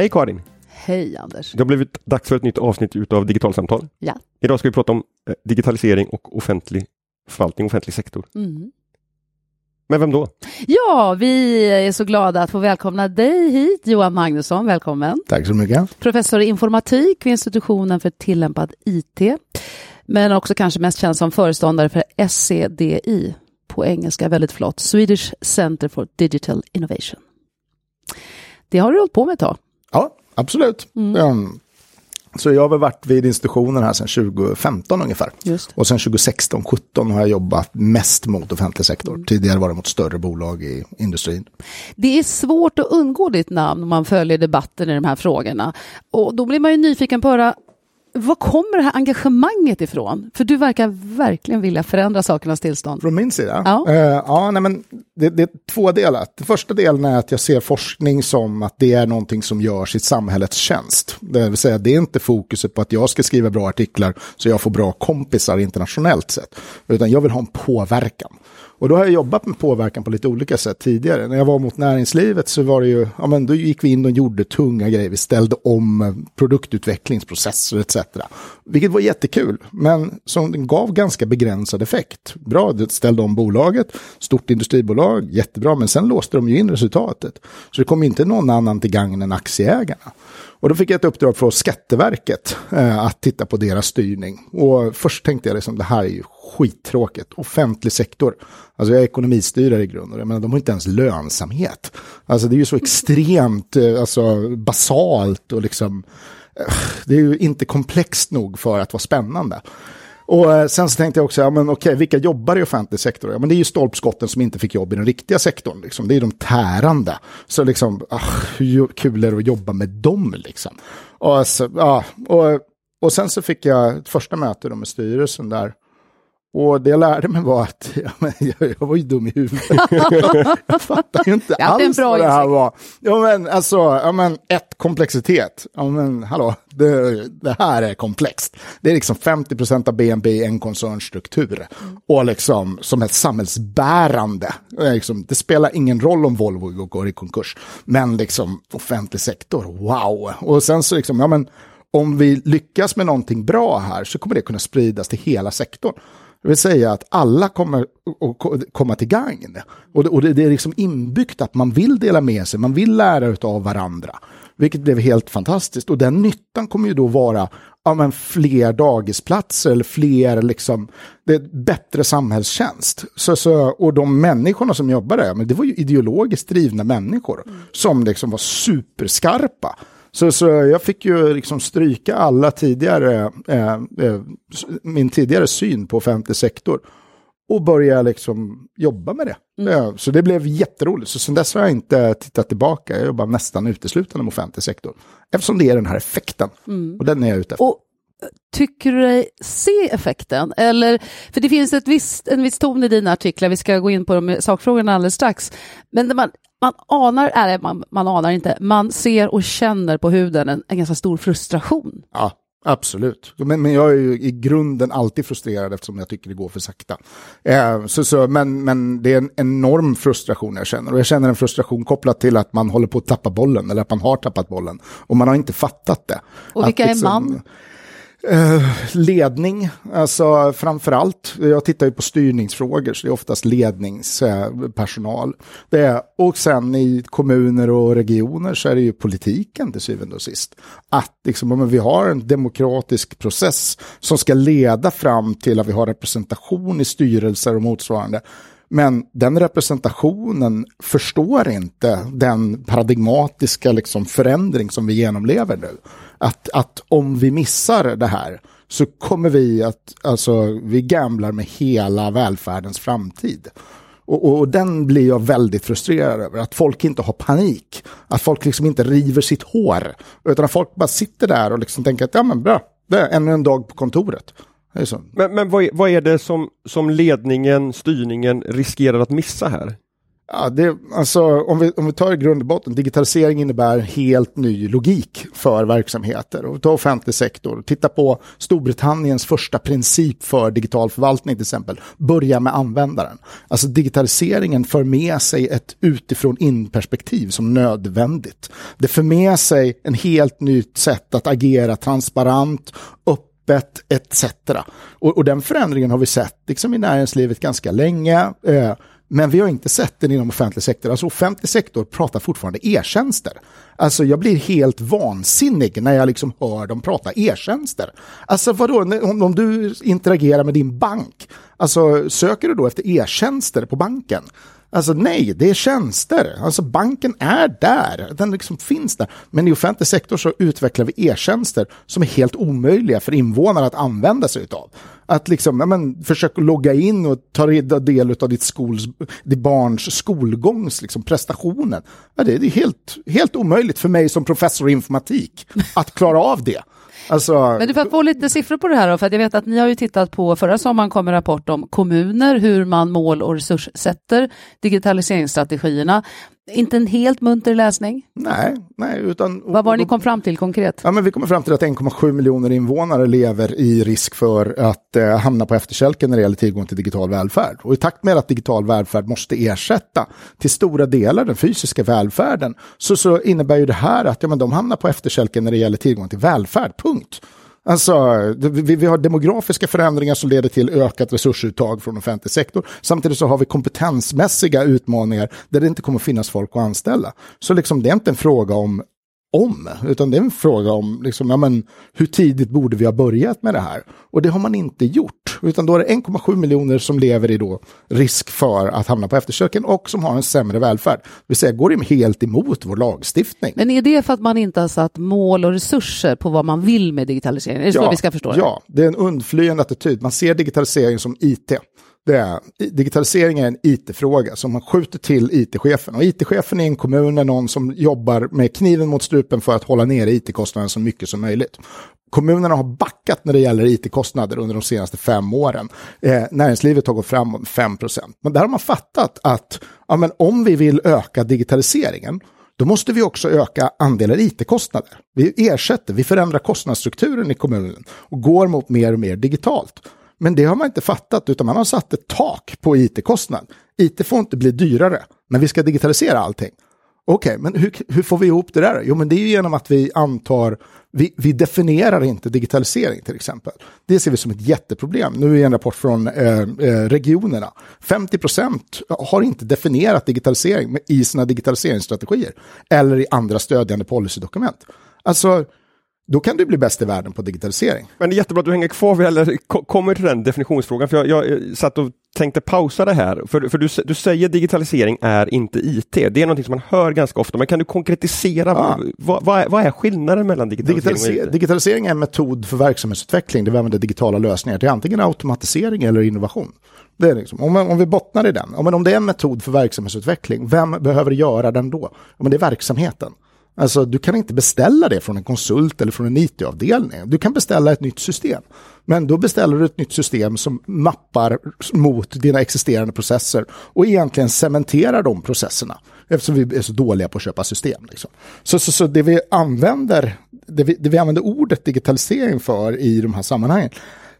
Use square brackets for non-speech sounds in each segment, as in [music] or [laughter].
Hej Karin! Hej Anders! Det har blivit dags för ett nytt avsnitt utav Digitalsamtal. Ja. Idag ska vi prata om eh, digitalisering och offentlig förvaltning, offentlig sektor. Mm. Men vem då? Ja, vi är så glada att få välkomna dig hit, Johan Magnusson. Välkommen! Tack så mycket. Professor i informatik vid institutionen för tillämpad IT, men också kanske mest känd som föreståndare för SCDI, på engelska väldigt flott, Swedish Center for Digital Innovation. Det har du hållit på med ett tag. Ja, absolut. Um, så jag har väl varit vid institutionen här sedan 2015 ungefär. Just. Och sen 2016, 17 har jag jobbat mest mot offentlig sektor. Tidigare var det mot större bolag i industrin. Det är svårt att undgå ditt namn om man följer debatten i de här frågorna. Och då blir man ju nyfiken på att höra, var kommer det här engagemanget ifrån? För du verkar verkligen vilja förändra sakernas tillstånd. Från min sida? Ja. Eh, ja nej, men det, det är två delar. Den första delen är att jag ser forskning som att det är någonting som görs i samhällets tjänst. Det vill säga, det är inte fokuset på att jag ska skriva bra artiklar så jag får bra kompisar internationellt sett. Utan jag vill ha en påverkan. Och då har jag jobbat med påverkan på lite olika sätt tidigare. När jag var mot näringslivet så var det ju, ja men då gick vi in och gjorde tunga grejer. Vi ställde om eh, produktutvecklingsprocesser etc. Vilket var jättekul, men som gav ganska begränsad effekt. Bra, det ställde om bolaget, stort industribolag, jättebra, men sen låste de ju in resultatet. Så det kom inte någon annan till gagn än aktieägarna. Och då fick jag ett uppdrag från Skatteverket eh, att titta på deras styrning. Och först tänkte jag liksom, det här är ju skittråkigt. Offentlig sektor. Alltså jag är ekonomistyrare i grunden, men de har inte ens lönsamhet. Alltså det är ju så extremt eh, alltså, basalt och liksom, eh, det är ju inte komplext nog för att vara spännande. Och eh, sen så tänkte jag också, ja men okej, vilka jobbar i offentlig sektor? Ja men det är ju stolpskotten som inte fick jobb i den riktiga sektorn, liksom. det är de tärande. Så liksom, ach, hur kul är det att jobba med dem liksom? Och, så, ja, och, och sen så fick jag ett första möte med styrelsen där. Och det jag lärde mig var att [laughs] ja, men jag, jag var ju dum i huvudet. [laughs] jag fattar ju inte alls bra vad det här var. Ja men alltså, ja, men ett, komplexitet. Ja men hallå, det, det här är komplext. Det är liksom 50% av BNP i en koncernstruktur. Och liksom som ett samhällsbärande. Liksom, det spelar ingen roll om Volvo går i konkurs. Men liksom offentlig sektor, wow. Och sen så liksom, ja men om vi lyckas med någonting bra här så kommer det kunna spridas till hela sektorn. Det vill säga att alla kommer att ko- komma till gagn. Och det, är liksom inbyggt att man vill dela med sig, man vill lära av varandra. Vilket blev helt fantastiskt. Och den nyttan kommer ju då vara ja, men fler dagisplatser eller fler, liksom, det är bättre samhällstjänst. Så, så, och de människorna som jobbar där, men det var ju ideologiskt drivna människor som liksom var superskarpa. Så, så jag fick ju liksom stryka alla tidigare, eh, eh, min tidigare syn på offentlig sektor och börja liksom jobba med det. Eh, Så det blev jätteroligt. Så sen dess har jag inte tittat tillbaka. Jag jobbar nästan uteslutande med offentlig sektor. Eftersom det är den här effekten. Och den är jag ute efter. Och tycker du dig se effekten? Eller, för det finns ett visst, en viss ton i dina artiklar, vi ska gå in på de sakfrågorna alldeles strax. Men man, man anar, eller man, man anar inte, man ser och känner på huden en, en ganska stor frustration. Ja, absolut. Men, men jag är ju i grunden alltid frustrerad eftersom jag tycker det går för sakta. Eh, så, så, men, men det är en enorm frustration jag känner. Och jag känner en frustration kopplat till att man håller på att tappa bollen, eller att man har tappat bollen. Och man har inte fattat det. Och Att vilka är liksom- man? Eh, ledning, alltså framför allt. Jag tittar ju på styrningsfrågor, så det är oftast ledningspersonal. Det är, och sen i kommuner och regioner så är det ju politiken till syvende och sist. Att liksom, vi har en demokratisk process som ska leda fram till att vi har representation i styrelser och motsvarande. Men den representationen förstår inte den paradigmatiska liksom förändring som vi genomlever nu. Att, att om vi missar det här så kommer vi att, alltså vi gamblar med hela välfärdens framtid. Och, och, och den blir jag väldigt frustrerad över, att folk inte har panik. Att folk liksom inte river sitt hår. Utan att folk bara sitter där och liksom tänker att ja men bra, det är ännu en dag på kontoret. Men, men vad, är, vad är det som, som ledningen, styrningen riskerar att missa här? Ja, det, alltså, om, vi, om vi tar i grund och botten, digitalisering innebär helt ny logik för verksamheter. Och ta offentlig sektor, titta på Storbritanniens första princip för digital förvaltning till exempel. Börja med användaren. Alltså digitaliseringen för med sig ett utifrån in-perspektiv som nödvändigt. Det för med sig en helt nytt sätt att agera transparent, öppet etc. Och, och den förändringen har vi sett liksom i näringslivet ganska länge. Eh, men vi har inte sett den inom offentlig sektor. Alltså offentlig sektor pratar fortfarande e-tjänster. Alltså jag blir helt vansinnig när jag liksom hör dem prata e-tjänster. Alltså vadå, om, om du interagerar med din bank, alltså söker du då efter e-tjänster på banken? Alltså nej, det är tjänster. Alltså banken är där, den liksom finns där. Men i offentlig sektor så utvecklar vi e-tjänster som är helt omöjliga för invånare att använda sig av. Att liksom, ja, men, försöka logga in och ta del av ditt, skols, ditt barns skolgångs liksom, prestationer. Ja, det är helt, helt omöjligt för mig som professor i informatik att klara av det. Alltså, Men du får få lite siffror på det här då, för jag vet att ni har ju tittat på, förra sommaren kom en rapport om kommuner, hur man mål och resurssätter digitaliseringsstrategierna. Inte en helt munter läsning? Nej, nej. Utan, Vad var det ni kom fram till konkret? Ja, men vi kommer fram till att 1,7 miljoner invånare lever i risk för att eh, hamna på efterkälken när det gäller tillgång till digital välfärd. Och i takt med att digital välfärd måste ersätta till stora delar den fysiska välfärden så, så innebär ju det här att ja, men de hamnar på efterkälken när det gäller tillgång till välfärd, punkt. Alltså, vi, vi, har demografiska förändringar som leder till ökat resursuttag från offentlig sektor. Samtidigt så har vi kompetensmässiga utmaningar där det inte kommer finnas folk att anställa. Så liksom, det är inte en fråga om om, utan det är en fråga om liksom, ja, men, hur tidigt borde vi ha börjat med det här? Och det har man inte gjort, utan då är det 1,7 miljoner som lever i då risk för att hamna på eftersöken och som har en sämre välfärd. Det vill säga går helt emot vår lagstiftning. Men är det för att man inte har satt mål och resurser på vad man vill med digitalisering? Är det ja, så vi ska förstå det? Ja, det är en undflyende attityd. Man ser digitalisering som IT. Det är, digitalisering är en it-fråga, som man skjuter till it-chefen. Och it-chefen i en kommun är någon som jobbar med kniven mot strupen för att hålla nere it-kostnaden så mycket som möjligt. Kommunerna har backat när det gäller it-kostnader under de senaste fem åren. Eh, näringslivet har gått framåt 5% Men där har man fattat att ja, men om vi vill öka digitaliseringen då måste vi också öka andelen it-kostnader. Vi ersätter, vi förändrar kostnadsstrukturen i kommunen och går mot mer och mer digitalt. Men det har man inte fattat, utan man har satt ett tak på it-kostnad. IT får inte bli dyrare, men vi ska digitalisera allting. Okej, okay, men hur, hur, får vi ihop det där? Jo, men det är ju genom att vi antar, vi, vi, definierar inte digitalisering till exempel. Det ser vi som ett jätteproblem. Nu är en rapport från eh, eh regionerna. 50 procent har inte definierat digitalisering i sina digitaliseringsstrategier eller i andra stödjande policydokument. Alltså, då kan du bli bäst i världen på digitalisering. Men det är jättebra att du hänger kvar vid, eller kommer till den definitionsfrågan, för jag, jag, eh, satt och tänkte pausa det här, för, för du, du säger digitalisering är inte IT, det är någonting som man hör ganska ofta, men kan du konkretisera, ja. vad, vad, är, vad, är, skillnaden mellan digitalisering Digitaliser och IT? Digitalisering är en metod för verksamhetsutveckling, där vi använder digitala lösningar till antingen automatisering eller innovation. Det är liksom, om, om vi bottnar i den, om, om det är en metod för verksamhetsutveckling, vem behöver göra den då? Om det är verksamheten. Alltså, du kan inte beställa det från en konsult eller från en IT-avdelning. Du kan beställa ett nytt system. Men då beställer du ett nytt system som mappar mot dina existerande processer och egentligen cementerar de processerna. Eftersom vi är så dåliga på att köpa system. Liksom. Så, så, så det vi använder det vi, det vi använder ordet digitalisering för i de här sammanhangen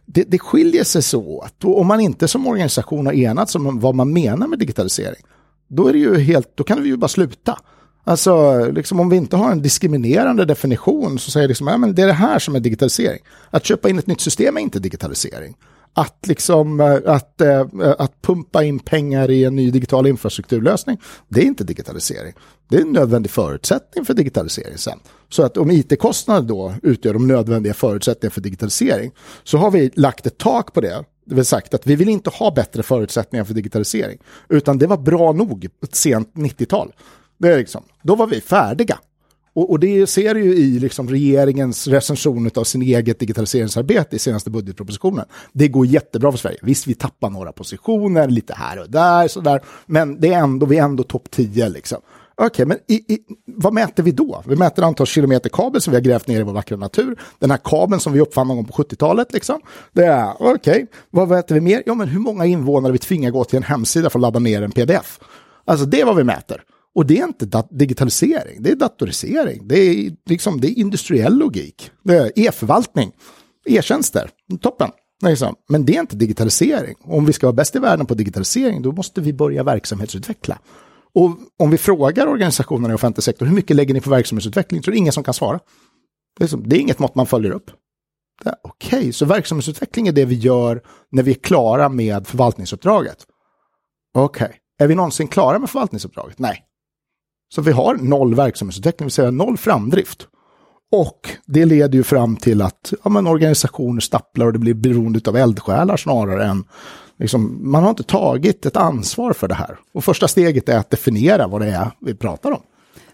det, det skiljer sig så åt. Och om man inte som organisation har enats om vad man menar med digitalisering, då, är det ju helt, då kan vi ju bara sluta. Alltså, liksom om vi inte har en diskriminerande definition så säger liksom, ja, men det är det här som är digitalisering. Att köpa in ett nytt system är inte digitalisering. Att, liksom, eh, att, eh, eh, att pumpa in pengar i en ny digital infrastrukturlösning, det är inte digitalisering. Det är en nödvändig förutsättning för digitalisering sen. Så att om it-kostnader då utgör de nödvändiga förutsättningarna för digitalisering, så har vi lagt ett tak på det det vill sagt att vi vill inte ha bättre förutsättningar för digitalisering, utan det var bra nog ett sent 90-tal. Det är liksom, då var vi färdiga. Och, och det ser du ju i liksom regeringens recension av sin eget digitaliseringsarbete i senaste budgetpropositionen. Det går jättebra för Sverige. Visst, vi tappar några positioner lite här och där, sådär, men det är ändå, vi är ändå topp 10 liksom. Okej, okay, men i, i, vad mäter vi då? Vi mäter antal kilometer kabel som vi har grävt ner i vår vackra natur. Den här kabeln som vi uppfann någon gång på 70-talet. Liksom. Det är okej. Okay. Vad mäter vi mer? Ja, men hur många invånare vi tvingar gå till en hemsida för att ladda ner en pdf. Alltså det är vad vi mäter. Och det är inte digitalisering, det är datorisering, det är, liksom, det är industriell logik, det är e-förvaltning, e-tjänster, toppen. Liksom. Men det är inte digitalisering. Om vi ska vara bäst i världen på digitalisering, då måste vi börja verksamhetsutveckla. Och om vi frågar organisationerna i offentlig sektor, hur mycket lägger ni på verksamhetsutveckling? Så är det ingen som kan svara. Det är, det är inget mått man följer upp. Okej, okay, så verksamhetsutveckling är det vi gör när vi är klara med förvaltningsuppdraget. Okej, okay. är vi någonsin klara med förvaltningsuppdraget? Nej. Så vi har noll verksamhetsutveckling, det vill säga noll framdrift. Och det leder ju fram till att ja, men organisationer stapplar och det blir beroende av eldsjälar snarare än liksom, man har inte tagit ett ansvar för det här. Och första steget är att definiera vad det är vi pratar om.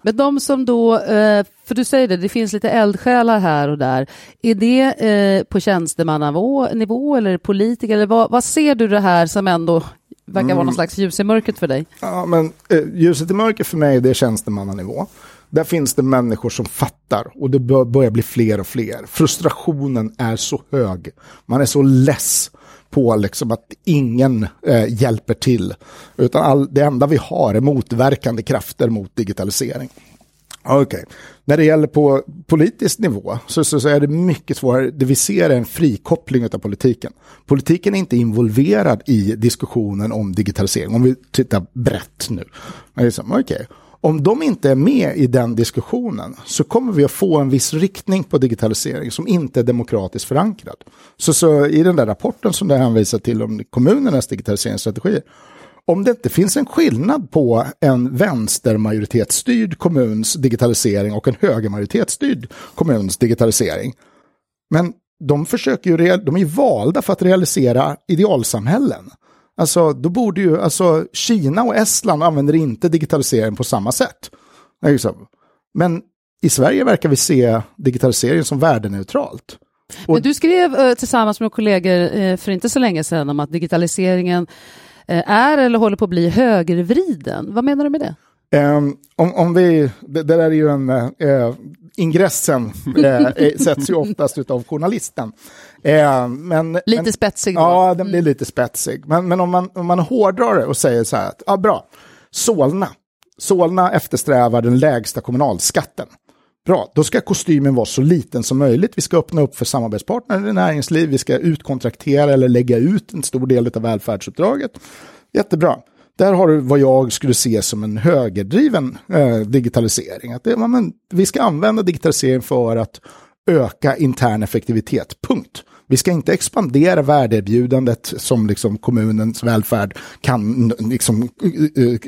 Men de som då, eh, för du säger det, det finns lite eldsjälar här och där. Är det eh, på tjänstemannanivå eller politiker? Eller vad, vad ser du det här som ändå verkar vara någon mm. slags ljus i mörkret för dig? Ja, men eh, ljuset i mörkret för mig det är tjänstemannanivå. Där finns det människor som fattar och det börjar bli fler och fler. Frustrationen är så hög. Man är så less på liksom att ingen eh, hjälper till. Utan all, det enda vi har är motverkande krafter mot digitalisering. Okej, okay. när det gäller på politisk nivå så, så, så, är det mycket svårare. Det vi ser är en frikoppling av politiken. Politiken är inte involverad i diskussionen om digitalisering, om vi tittar brett nu. Liksom, okay om de inte är med i den diskussionen så kommer vi att få en viss riktning på digitalisering som inte är demokratiskt förankrad. Så, så i den där rapporten som det hänvisar till om kommunernas digitaliseringsstrategier, om det inte finns en skillnad på en vänstermajoritetsstyrd kommuns digitalisering och en högermajoritetsstyrd kommuns digitalisering, men de försöker ju, de är valda för att realisera idealsamhällen. Alltså, då borde ju, alltså Kina och Estland använder inte digitalisering på samma sätt. Men i Sverige verkar vi se digitalisering som värdeneutralt. Och... Men du skrev eh, tillsammans med kollegor eh, för inte så länge sedan om att digitaliseringen är eller håller på att bli högervriden. Vad menar du med det? Um, om, om vi, det, där är ju en, uh, ingressen uh, sätts ju oftast av journalisten. Uh, men, lite men, spetsig då. Ja, den blir lite spetsig. Men, men om, man, om man hårdrar det och säger så här att, ja bra, Solna, Solna eftersträvar den lägsta kommunalskatten. Bra, då ska kostymen vara så liten som möjligt. Vi ska öppna upp för samarbetspartner i näringsliv, vi ska utkontraktera eller lägga ut en stor del av välfärdsuppdraget. Jättebra. Där har du vad jag skulle se som en högerdriven eh, digitalisering. Att det, men, vi ska använda digitalisering för att öka intern effektivitet, punkt. Vi ska inte expandera värdeerbjudandet som liksom kommunens välfärd kan, liksom, eh, eh,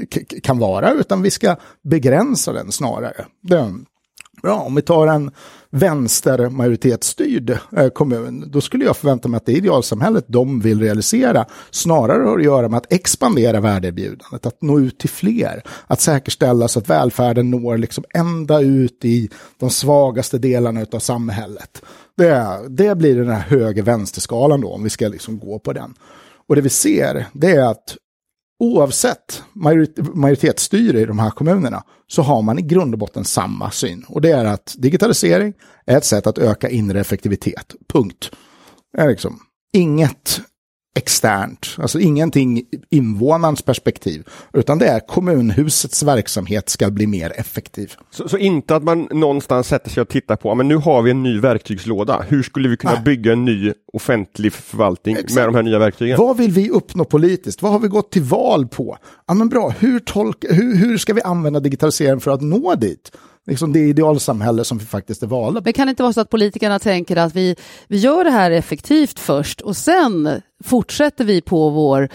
kan vara, utan vi ska begränsa den snarare. Den, Bra, om vi tar en vänstermajoritetsstyrd eh, kommun, då skulle jag förvänta mig att det idealsamhället de vill realisera snarare har att göra med att expandera värdeerbjudandet, att nå ut till fler, att säkerställa så att välfärden når liksom ända ut i de svagaste delarna av samhället. Det, det blir den här höger-vänsterskalan då, om vi ska liksom gå på den. Och det vi ser, det är att oavsett majoritetsstyre i de här kommunerna så har man i grund och botten samma syn. Och det är att digitalisering är ett sätt att öka inre effektivitet. Punkt. Det är liksom inget externt, alltså ingenting invånarens perspektiv, utan det är kommunhusets verksamhet ska bli mer effektiv. Så, så, inte att man någonstans sätter sig och tittar på, men nu har vi en ny verktygslåda, hur skulle vi kunna Nej. bygga en ny offentlig förvaltning Exakt. med de här nya verktygen? Vad vill vi uppnå politiskt? Vad har vi gått till val på? Ja men bra, hur, tolka, hur, hur ska vi använda digitalisering för att nå dit? Liksom det idealsamhälle som vi faktiskt är valda Men kan det inte vara så att politikerna tänker att vi, vi gör det här effektivt först och sen fortsätter vi på vår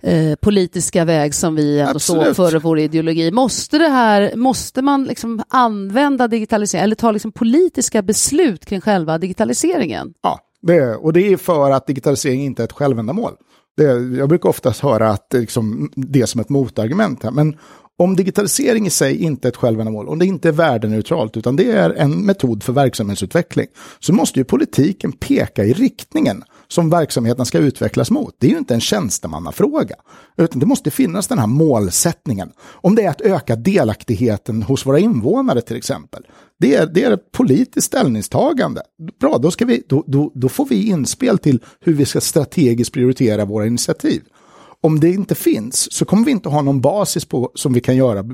eh, politiska väg som vi ändå står för vår ideologi. Måste, det här, måste man liksom använda digitalisering eller ta liksom politiska beslut kring själva digitaliseringen? Ja, det, och det är för att digitalisering inte är ett självändamål. Det, jag brukar oftast höra att liksom, det är som ett motargument här, men om digitalisering i sig inte är ett självändamål, om det inte är värdeneutralt, utan det är en metod för verksamhetsutveckling, så måste ju politiken peka i riktningen som verksamheten ska utvecklas mot. Det är ju inte en tjänstemannafråga, utan det måste finnas den här målsättningen. Om det är att öka delaktigheten hos våra invånare till exempel. Det är, det är ett politiskt ställningstagande. Bra, då, ska vi, då, då, då får vi inspel till hur vi ska strategiskt prioritera våra initiativ. Om det inte finns så kommer vi inte ha någon basis på som vi kan göra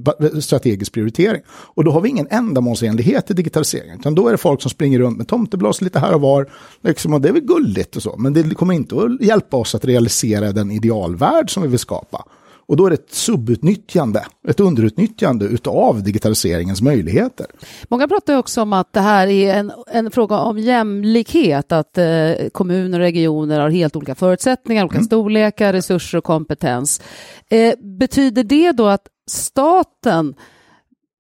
strategisk prioritering. Och då har vi ingen ändamålsenlighet i digitaliseringen. Utan då är det folk som springer runt med tomteblås lite här och var. Liksom, och det är väl gulligt och så. Men det kommer inte att hjälpa oss att realisera den idealvärld som vi vill skapa. Och då är det ett subutnyttjande, ett underutnyttjande utav digitaliseringens möjligheter. Många pratar också om att det här är en, en fråga om jämlikhet, att eh, kommuner och regioner har helt olika förutsättningar, olika mm. storlekar, resurser och kompetens. Eh, betyder det då att staten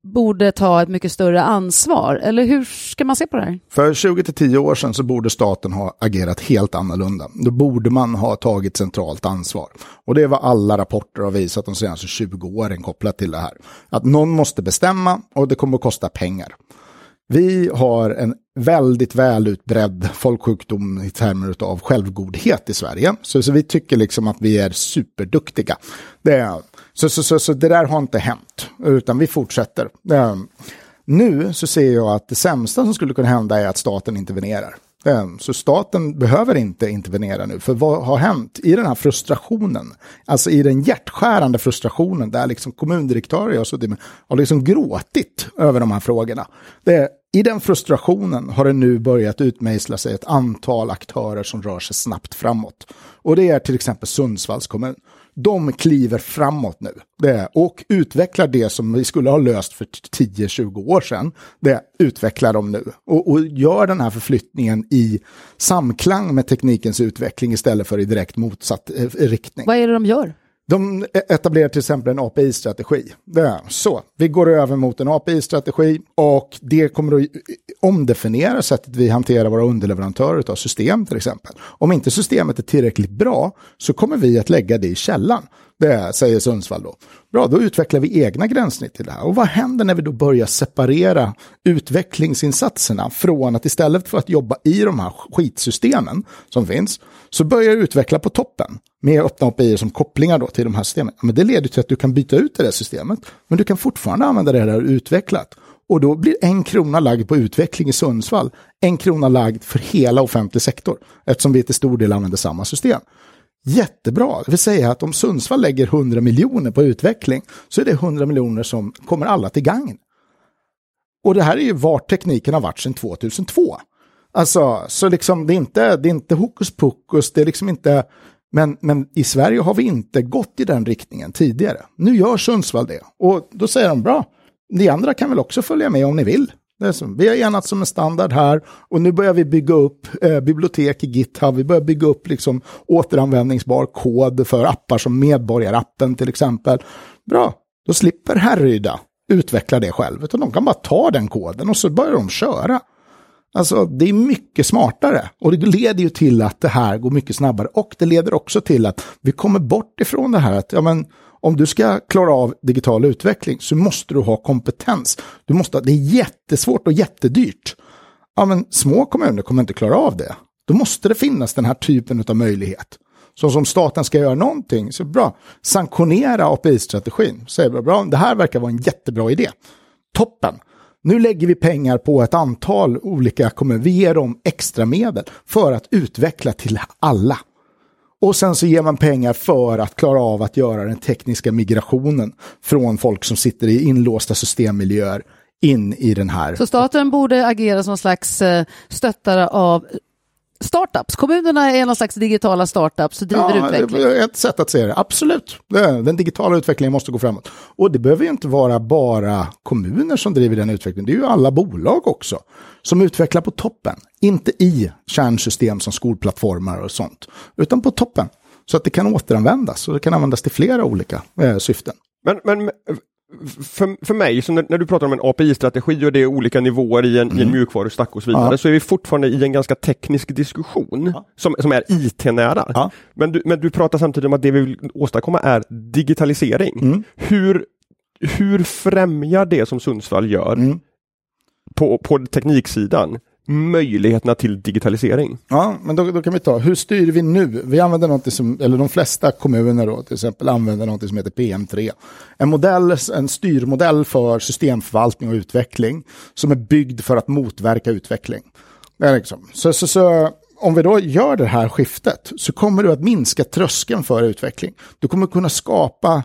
borde ta ett mycket större ansvar? Eller hur ska man se på det här? För 20 till 10 år sedan så borde staten ha agerat helt annorlunda. Då borde man ha tagit centralt ansvar. Och det är vad alla rapporter har visat de senaste 20 åren kopplat till det här. Att någon måste bestämma och det kommer att kosta pengar. Vi har en väldigt väl utbredd folksjukdom i termer av självgodhet i Sverige. Så, så vi tycker liksom att vi är superduktiga. Det är, så, så, så, så det där har inte hänt, utan vi fortsätter. Ehm, nu så ser jag att det sämsta som skulle kunna hända är att staten intervenerar. Ehm, så staten behöver inte intervenera nu, för vad har hänt i den här frustrationen? Alltså i den hjärtskärande frustrationen där liksom kommundirektörer har suttit med har liksom gråtit över de här frågorna. Det, I den frustrationen har det nu börjat utmejsla sig ett antal aktörer som rör sig snabbt framåt. Och det är till exempel Sundsvalls kommun de kliver framåt nu det, och utvecklar det som vi skulle ha löst för 10-20 år sedan. Det utvecklar de nu och, och, gör den här förflyttningen i samklang med teknikens utveckling istället för i direkt motsatt eh, riktning. Vad är det de gör? De etablerar till exempel en API-strategi. Så, vi går över mot en API-strategi och det kommer att eh, omdefiniera sättet vi hanterar våra underleverantörer av system till exempel. Om inte systemet är tillräckligt bra så kommer vi att lägga det i källan. Det säger Sundsvall då. Bra, då utvecklar vi egna gränssnitt till det här. Och vad händer när vi då börjar separera utvecklingsinsatserna från att istället för att jobba i de här skitsystemen som finns, så börjar utveckla på toppen med öppna API som kopplingar då till de här systemen. Men det leder till att du kan byta ut det där systemet, men du kan fortfarande använda det där utvecklat. Och då blir en krona lagd på utveckling i Sundsvall, en krona lagd för hela offentlig sektor, eftersom vi till stor del använder samma system. Jättebra, det vill säga att om Sundsvall lägger 100 miljoner på utveckling så är det 100 miljoner som kommer alla till gagn. Och det här är ju vart tekniken har varit sedan 2002. Alltså, så liksom det är inte, det är inte hokus pokus, det är liksom inte, men, men i Sverige har vi inte gått i den riktningen tidigare. Nu gör Sundsvall det och då säger de bra, ni andra kan väl också följa med om ni vill. Som, vi har enats som en standard här och nu börjar vi bygga upp eh, bibliotek i GitHub. Vi börjar bygga upp liksom, återanvändningsbar kod för appar som Medborgarappen till exempel. Bra, då slipper Härryda utveckla det själv, utan de kan bara ta den koden och så börjar de köra. Alltså det är mycket smartare och det leder ju till att det här går mycket snabbare och det leder också till att vi kommer bort ifrån det här att ja, men, om du ska klara av digital utveckling så måste du ha kompetens. Du måste, det är jättesvårt och jättedyrt. Ja, men små kommuner kommer inte klara av det. Då måste det finnas den här typen av möjlighet. Så som staten ska göra någonting, så bra, sanktionera API-strategin. Säg bra, det här verkar vara en jättebra idé. Toppen. Nu lägger vi pengar på ett antal olika kommuner. Vi ger dem extra medel för att utveckla till alla. Och sen så ger man pengar för att klara av att göra den tekniska migrationen från folk som sitter i inlåsta systemmiljöer in i den här. Så staten borde agera som slags eh, stöttare av startups. Kommunerna är någon slags digitala startups och driver ja, utveckling. Det är ett sätt att se det, absolut. Den digitala utvecklingen måste gå framåt. Och det behöver ju inte vara bara kommuner som driver den utvecklingen, det är ju alla bolag också som utvecklar på toppen. Inte i kärnsystem som skolplattformar och sånt, utan på toppen. Så att det kan återanvändas och det kan användas till flera olika eh, syften. Men, men för, för mig, så när, när, du pratar om en API-strategi och det är olika nivåer i en, mm. i en mm. mjukvarustack och så vidare, ja. så är vi fortfarande i en ganska teknisk diskussion ja. som, som är IT-nära. Ja. Men, du, men du pratar samtidigt om att det vi vill åstadkomma är digitalisering. Mm. Hur, hur främjar det som Sundsvall gör mm. på, på tekniksidan möjligheterna till digitalisering. Ja, men då, då, kan vi ta, hur styr vi nu? Vi använder något som, eller de flesta kommuner då, till exempel använder något som heter PM3. En modell, en styrmodell för systemförvaltning och utveckling som är byggd för att motverka utveckling. Det är liksom. så, så, så om vi då gör det här skiftet så kommer du att minska tröskeln för utveckling. Du kommer kunna skapa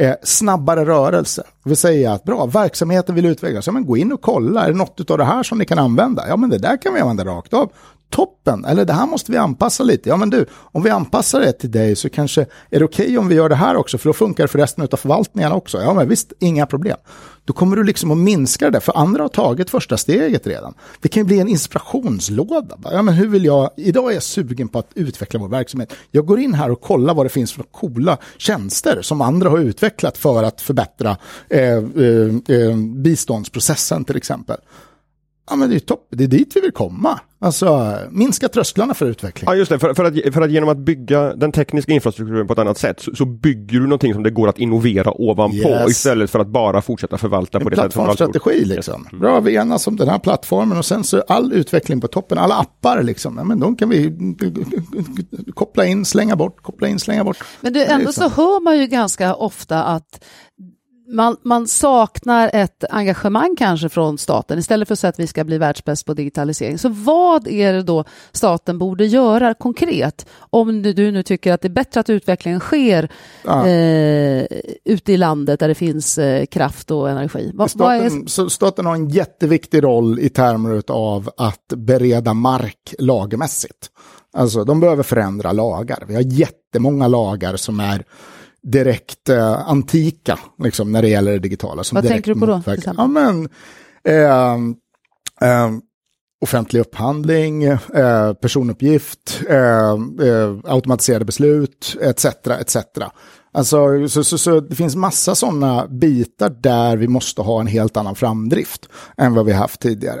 eh, snabbare rörelse. Det vill säga att bra, verksamheten vill utvecklas. Ja, men gå in och kolla, är det något av det här som ni kan använda? Ja, men det där kan vi använda rakt av toppen, eller det här måste vi anpassa lite. Ja men du, om vi anpassar det till dig så kanske är det okej okay om vi gör det här också, för då funkar det för resten av förvaltningen också. Ja men visst, inga problem. Då kommer du liksom att minska det, för andra har tagit första steget redan. Det kan ju bli en inspirationslåda. Ja men hur vill jag, idag är jag sugen på att utveckla vår verksamhet. Jag går in här och kollar vad det finns för coola tjänster som andra har utvecklat för att förbättra eh, eh, eh, biståndsprocessen till exempel. Ja, men det är ju topp. Det är dit vi vill komma. Alltså minska trösklarna för utveckling. Ja, just det. För, för, att, för att genom att bygga den tekniska infrastrukturen på ett annat sätt så, så bygger du någonting som det går att innovera ovanpå yes. istället för att bara fortsätta förvalta en på det sättet som plattformsstrategi liksom. Mm. Bra, vi enas om den här plattformen och sen så all utveckling på toppen, alla appar liksom, ja, men de kan vi koppla in, slänga bort, koppla in, slänga bort. Men du, ändå så hör man ju ganska ofta att man, man, saknar ett engagemang kanske från staten istället för att säga att vi ska bli världsbäst på digitalisering. Så vad är det då staten borde göra konkret om du nu tycker att det är bättre att utvecklingen sker ja. eh, ute i landet där det finns eh, kraft och energi? Va, staten, är... staten har en jätteviktig roll i termer av att bereda mark lagmässigt. Alltså de behöver förändra lagar. Vi har jättemånga lagar som är direkt eh, antika liksom, när det gäller det digitala. Vad tänker du på då? Ja, men, eh, eh, offentlig upphandling, eh, personuppgift, eh, eh, automatiserade beslut, etc. etc. Alltså, så, så, så, det finns massa sådana bitar där vi måste ha en helt annan framdrift än vad vi haft tidigare.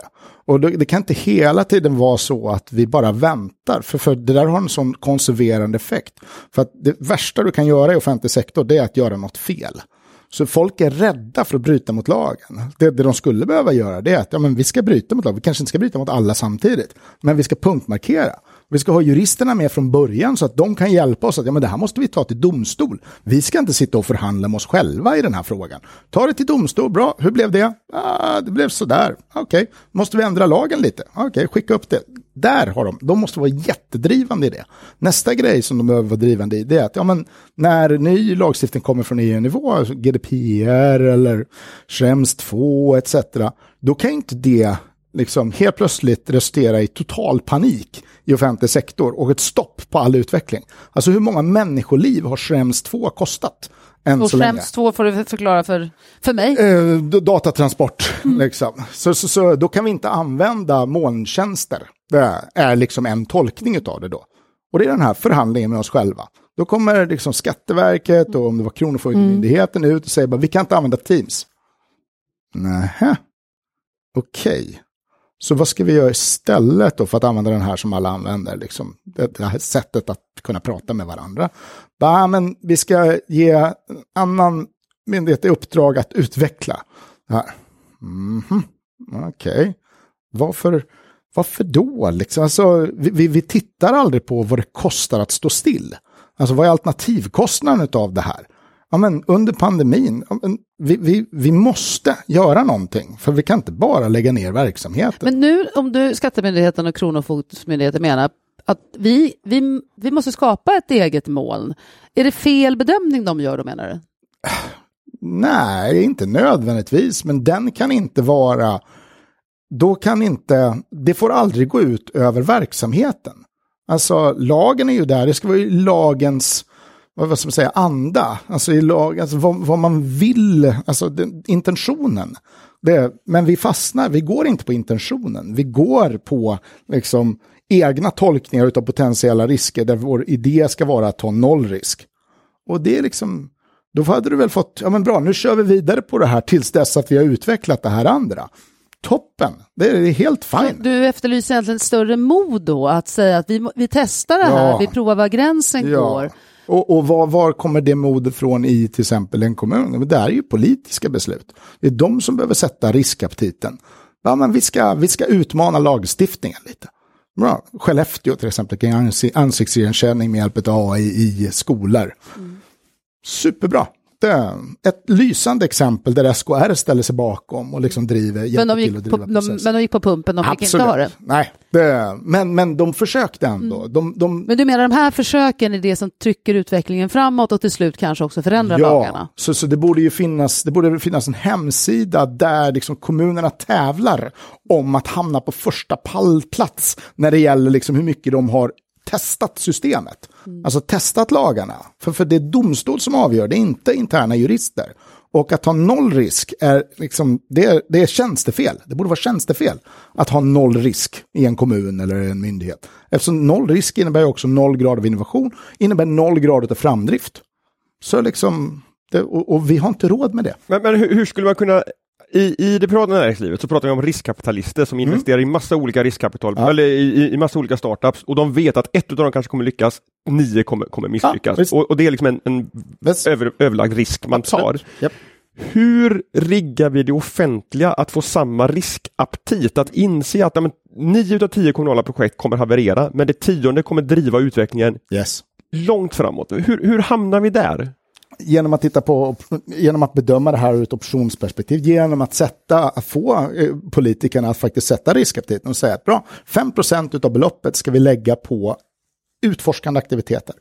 Och det, det, kan inte hela tiden vara så att vi bara väntar, för, för det där har en sån konserverande effekt. För att det värsta du kan göra i offentlig sektor, det är att göra något fel. Så folk är rädda för att bryta mot lagen. Det, det de skulle behöva göra det är att ja, men vi ska bryta mot lagen. Vi kanske inte ska bryta mot alla samtidigt, men vi ska punktmarkera. Vi ska ha juristerna med från början så att de kan hjälpa oss att ja, men det här måste vi ta till domstol. Vi ska inte sitta och förhandla med oss själva i den här frågan. Ta det till domstol, bra, hur blev det? Ah, det blev sådär, okej, okay. måste vi ändra lagen lite? Okej, okay, skicka upp det. Där har de, de måste vara jättedrivande i det. Nästa grej som de behöver vara drivande i det är att ja, men när ny lagstiftning kommer från EU-nivå, alltså GDPR eller Schrems 2 etc. Då kan inte det liksom helt plötsligt resultera i total panik i offentlig sektor och ett stopp på all utveckling. Alltså hur många människoliv har Schrems 2 kostat? Än och Schrems 2 får du förklara för, för mig. Eh, datatransport, mm. liksom. Så, så, så, då kan vi inte använda molntjänster. Det är liksom en tolkning av det då. Och det är den här förhandlingen med oss själva. Då kommer liksom Skatteverket och om det var Kronofogdemyndigheten mm. ut och säger bara vi kan inte använda Teams. Nähä, okej. Okay. Så vad ska vi göra istället då för att använda den här som alla använder, liksom, det, här sättet att kunna prata med varandra? Bah, men vi ska ge en annan myndighet i uppdrag att utveckla det här. Mm -hmm. Okej, okay. varför, varför då? Liksom? Alltså, vi, vi, vi tittar aldrig på vad det kostar att stå still. Alltså vad är alternativkostnaden av det här? Ja, men under pandemin, vi, vi, vi måste göra någonting. För vi kan inte bara lägga ner verksamheten. Men nu om du, Skattemyndigheten och Kronofogdemyndigheten menar att vi, vi, vi måste skapa ett eget moln. Är det fel bedömning de gör då menar du? Nej, inte nödvändigtvis, men den kan inte vara... Då kan inte... Det får aldrig gå ut över verksamheten. Alltså lagen är ju där, det ska vara lagens vad ska man säga, anda, alltså i lag, alltså vad, vad man vill, alltså den, intentionen. Det, men vi fastnar, vi går inte på intentionen, vi går på liksom, egna tolkningar av potentiella risker där vår idé ska vara att ta noll risk. Och det är liksom, då hade du väl fått, ja men bra, nu kör vi vidare på det här tills dess att vi har utvecklat det här andra. Toppen, det är helt fint. Du efterlyser egentligen större mod då, att säga att vi, vi testar det här, ja. vi provar var gränsen ja. går. Och, och var, var, kommer det modet från i till exempel en kommun? Det är ju politiska beslut. Det är de som behöver sätta riskaptiten. Ja, men vi, ska, vi ska utmana lagstiftningen lite. Bra. Skellefteå till exempel kan ansiktsigenkänning med hjälp av AI i skolor. Mm. Superbra. Det, ett lysande exempel där SKR ställer sig bakom och liksom driver, Men de, gick på, de, men de gick på pumpen, de fick Absolut. inte ha det. Nej, det, men, men de försökte ändå. Mm. De, de, Men du menar de här försöken är det som trycker utvecklingen framåt och till slut kanske också förändrar lagarna? så, så det borde ju finnas, det borde finnas en hemsida där liksom kommunerna tävlar om att hamna på första pallplats när det gäller liksom hur mycket de har testat systemet. Alltså testat lagarna. För, för det är domstol som avgör, det är inte interna jurister. Och att ha noll risk är, liksom, det är, det är tjänstefel. Det borde vara tjänstefel att ha noll risk i en kommun eller en myndighet. Eftersom noll risk innebär också noll grad av innovation, innebär noll grad av framdrift. Så liksom, det, och, och vi har inte råd med det. Men, men hur, hur skulle man kunna i, I det privata näringslivet så pratar vi om riskkapitalister som investerar i massa olika riskkapital, Mm. Ja. eller i, i, massa olika startups och de vet att ett av dem kanske kommer lyckas, nio kommer, kommer misslyckas. visst. och, och det är liksom en, en över, överlagd risk man tar. Japp. Hur riggar vi det offentliga att få samma riskaptit? Att inse att ja, nio utav tio kommunala projekt kommer haverera, men det tionde kommer driva utvecklingen Yes. långt framåt. Hur, hur hamnar vi där? Genom att titta på, genom att bedöma det här ur ett optionsperspektiv, genom att sätta, att få eh, politikerna att faktiskt sätta riskaptiten och säga att bra, 5% av beloppet ska vi lägga på utforskande aktiviteter.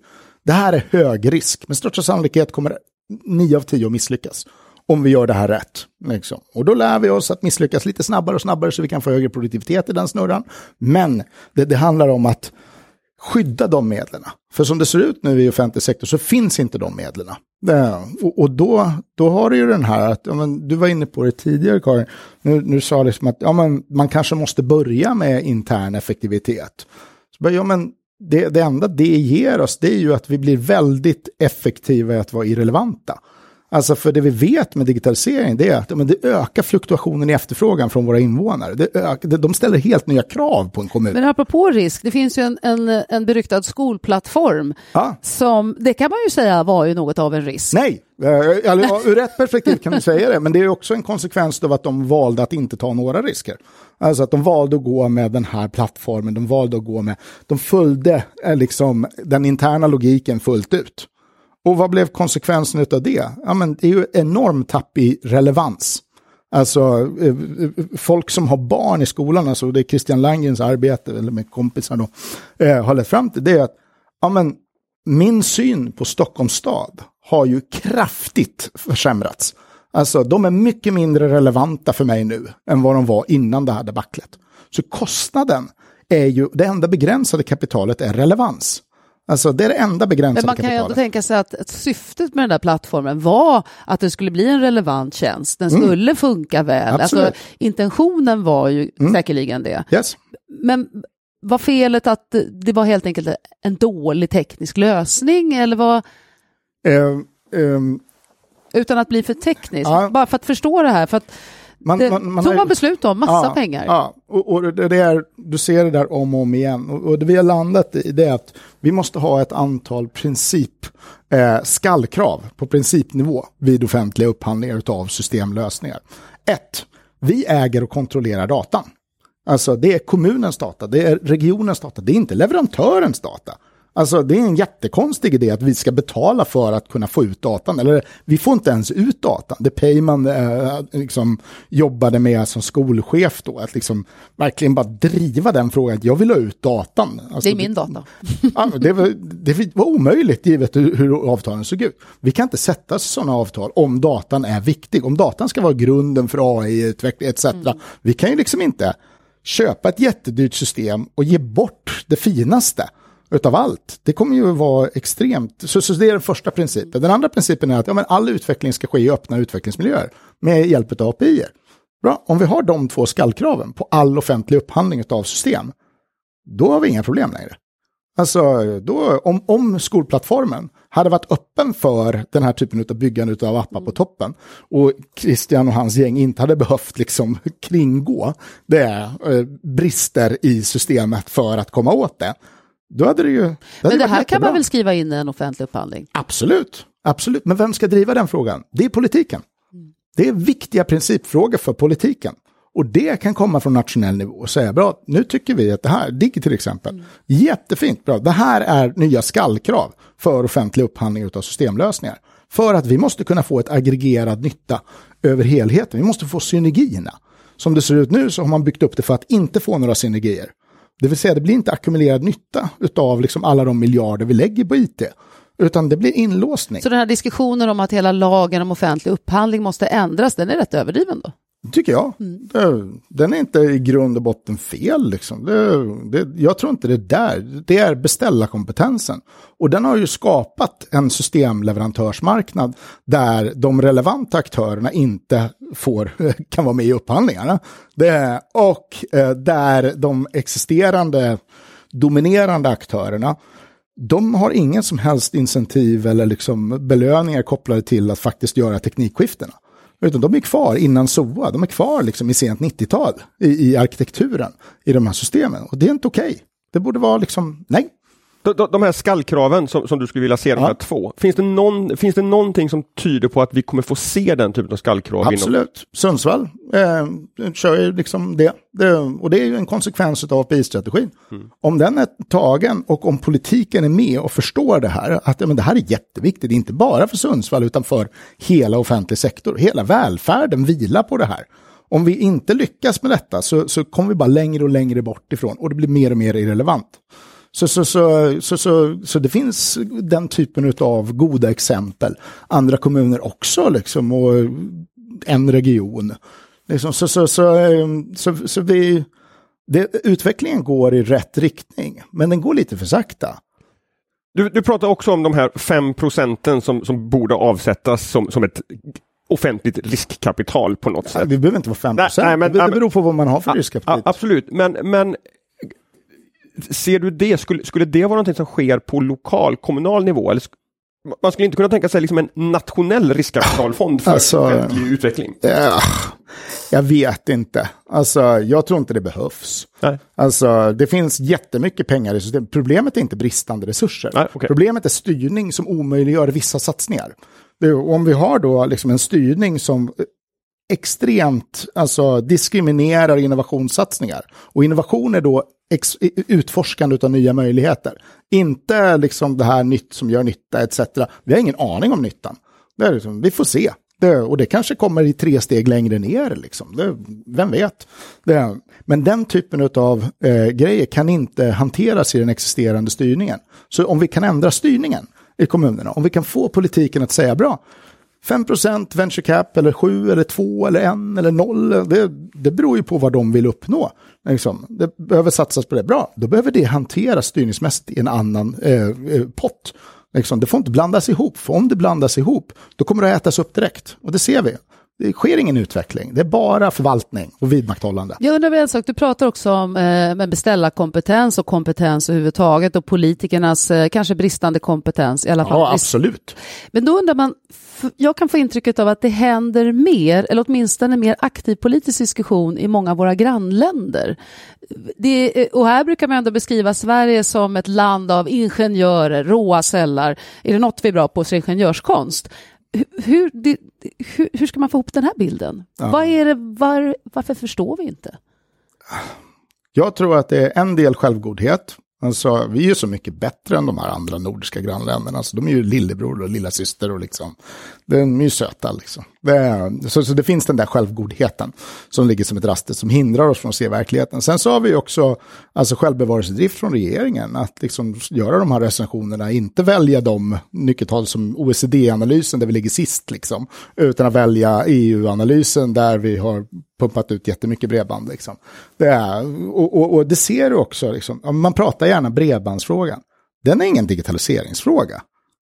Det här är hög risk, med största sannolikhet kommer 9 av 10 att misslyckas om vi gör det här rätt. Liksom. Och då lär vi oss att misslyckas lite snabbare och snabbare så vi kan få högre produktivitet i den snurran. Men det, det handlar om att skydda de medlen. För som det ser ut nu i offentlig sektor så finns inte de medlen. Det- Och, och då, då har du ju den här, att, ja, men, du var inne på det tidigare Karin, nu, nu sa liksom att ja, men, man kanske måste börja med intern effektivitet. Så ja, men, det, det enda det ger oss det är ju att vi blir väldigt effektiva i att vara irrelevanta. Alltså för det vi vet med digitalisering det är att men det ökar fluktuationen i efterfrågan från våra invånare. Det ökar, de ställer helt nya krav på en kommun. Men apropå risk, det finns ju en, en, en beryktad skolplattform Ja. som, det kan man ju säga var ju något av en risk. Nej, eh, ja, ur ett perspektiv kan du säga det, men det är också en konsekvens av att de valde att inte ta några risker. Alltså att de valde att gå med den här plattformen, de valde att gå med, de följde eh, liksom den interna logiken fullt ut. Och vad blev konsekvensen av det? Ja, men det är ju enorm tapp i relevans. Alltså eh, eh, folk som har barn i skolan, alltså det är Christian Langens arbete, eller med kompisar då, eh, har lett fram till det är att ja, men, min syn på Stockholms stad har ju kraftigt försämrats. Alltså de är mycket mindre relevanta för mig nu än vad de var innan det här debaclet. Så kostnaden är ju, det enda begränsade kapitalet är relevans. Alltså det är det enda Men begränsade man kan ju ändå tänka sig att, att syftet med den där plattformen var att det skulle bli en relevant tjänst. Den Mm. skulle funka väl. Absolut. Alltså, intentionen var ju säkerligen det. Yes. Men var felet att det var helt enkelt en dålig teknisk lösning eller vad, Eh, ehm, utan att bli för teknisk? Ja. Bara för att förstå det här. För att man, det man, man tog har man beslut om, massa pengar. Ja, och, och det, det är, du ser det där om och om igen. Och, och det vi har landat i det är att vi måste ha ett antal princip, eh, skallkrav på principnivå vid offentliga upphandlingar av systemlösningar. Ett, vi äger och kontrollerar datan. Alltså det är kommunens data, det är regionens data, det är inte leverantörens data. Alltså det är en jättekonstig idé att vi ska betala för att kunna få ut datan. Eller vi får inte ens ut datan. Det Payman eh, liksom jobbade med som skolchef då. Att liksom verkligen bara driva den frågan. Att jag vill ha ut datan. Alltså, Det är min data. [laughs] Ja, det, var, det var omöjligt givet hur, hur avtalen såg ut. Vi kan inte sätta sådana avtal om datan är viktig. Om datan ska vara grunden för AI-utveckling etc. Vi kan ju liksom inte köpa ett jättedyrt system och ge bort det finaste utav allt. Det kommer ju vara extremt, så, så det är den första principen. Den andra principen är att ja, men all utveckling ska ske i öppna utvecklingsmiljöer med hjälp av API. Bra, om vi har de två skallkraven på all offentlig upphandling av system, då har vi inga problem längre. Alltså, då, om, om skolplattformen hade varit öppen för den här typen av byggande av appar på toppen och Christian och hans gäng inte hade behövt liksom kringgå det eh, brister i systemet för att komma åt det, då hade det ju... hade Men det här kan man väl skriva in i en offentlig upphandling? Absolut, absolut. Men vem ska driva den frågan? Det är politiken. Det är viktiga principfrågor för politiken. Och det kan komma från nationell nivå och säga, bra, nu tycker vi att det här, DIGG till exempel, jättefint, bra, det här är nya skallkrav för offentlig upphandling av systemlösningar. För att vi måste kunna få ett aggregerad nytta över helheten. Vi måste få synergierna. Som det ser ut nu så har man byggt upp det för att inte få några synergier. Det vill säga det blir inte ackumulerad nytta av liksom alla de miljarder vi lägger på IT. Utan det blir inlåsning. Så den här diskussionen om att hela lagen om offentlig upphandling måste ändras, den är rätt överdriven då? Tycker jag. Mm. Den är inte i grund och botten fel. Liksom. Det, det, jag tror inte det är där. Det är beställarkompetensen. Och den har ju skapat en systemleverantörsmarknad där de relevanta aktörerna inte får, [laughs] kan vara med i upphandlingarna. Det, och eh, där de existerande dominerande aktörerna de har ingen som helst incentiv eller liksom belöningar kopplade till att faktiskt göra teknikskiftena. Utan de är kvar innan SOA, de är kvar liksom i sent 90-tal i, i arkitekturen i de här systemen. Och det är inte okej. Okay. Det borde vara liksom, nej, de, här skallkraven som, som, du skulle vilja se, de här två. Finns det, någon, finns det någonting som tyder på att vi kommer få se den typen av skallkrav? Absolut. Inom... Sundsvall eh, kör ju liksom det. det. Och det är ju en konsekvens av API-strategin. Mm. Om den är tagen och om politiken är med och förstår det här, att men det här är jätteviktigt, inte bara för Sundsvall utan för hela offentlig sektor. Hela välfärden vilar på det här. Om vi inte lyckas med detta så, så kommer vi bara längre och längre bort ifrån och det blir mer och mer irrelevant. Så, så, så, så, så, så det finns den typen av goda exempel. Andra kommuner också liksom och en region. Liksom, så, så, så, så, så vi, det, utvecklingen går i rätt riktning, men den går lite för sakta. Du, du pratar också om de här fem procenten som, som borde avsättas som, som ett offentligt riskkapital på något sätt. det behöver inte vara 5 procent, det, det beror på vad man har för riskkapital. Absolut, men, men ser du det, skulle, skulle det vara någonting som sker på lokal, kommunal nivå? Eller man skulle inte kunna tänka sig liksom en nationell riskkapitalfond för alltså, utveckling? Ja, jag vet inte. Alltså, jag tror inte det behövs. Nej. Alltså, det finns jättemycket pengar i systemet. Problemet är inte bristande resurser. Nej, okay. Problemet är styrning som omöjliggör vissa satsningar. Det, om vi har då liksom en styrning som extremt alltså, diskriminerar innovationssatsningar. Och innovation är då utforskande av nya möjligheter. Inte liksom det här nytt som gör nytta etc. Vi har ingen aning om nyttan. Det är liksom, vi får se. Det, och det kanske kommer i tre steg längre ner. Liksom. Det, vem vet? Det, men den typen av eh, grejer kan inte hanteras i den existerande styrningen. Så om vi kan ändra styrningen i kommunerna, om vi kan få politiken att säga bra, 5% venture cap eller 7 eller 2 eller 1 eller 0. Det, det beror ju på vad de vill uppnå. Liksom, det behöver satsas på det. Bra, då behöver det hanteras styrningsmässigt i en annan eh, eh pott. Liksom, det får inte blandas ihop, för om det blandas ihop, då kommer det att ätas upp direkt. Och det ser vi. Det sker ingen utveckling, det är bara förvaltning och vidmakthållande. Jag undrar en sak, du pratar också om eh, beställarkompetens och kompetens överhuvudtaget och politikernas eh, kanske bristande kompetens i alla fall. Ja, absolut. Men då undrar man, jag kan få intrycket av att det händer mer, eller åtminstone mer aktiv politisk diskussion i många av våra grannländer. Det, och här brukar man ändå beskriva Sverige som ett land av ingenjörer, råa sällar. Är det något vi är bra på så är det ingenjörskonst hur, det, hur, hur, ska man få ihop den här bilden? Ja. Vad är det, var, varför förstår vi inte? Jag tror att det är en del självgodhet. Alltså, vi är ju så mycket bättre än de här andra nordiska grannländerna. så de är ju lillebror och lilla syster och liksom, de är ju söta. Liksom. Det, så, så det finns den där självgodheten som ligger som ett raster som hindrar oss från att se verkligheten. Sen så har vi också alltså, självbevarelsedrift från regeringen, att liksom göra de här recensionerna, inte välja de nyckeltal som OECD-analysen där vi ligger sist, liksom, utan att välja EU-analysen där vi har pumpat ut jättemycket bredband. Liksom. Det är, och, och, och det ser du också, liksom, man pratar gärna bredbandsfrågan. Den är ingen digitaliseringsfråga.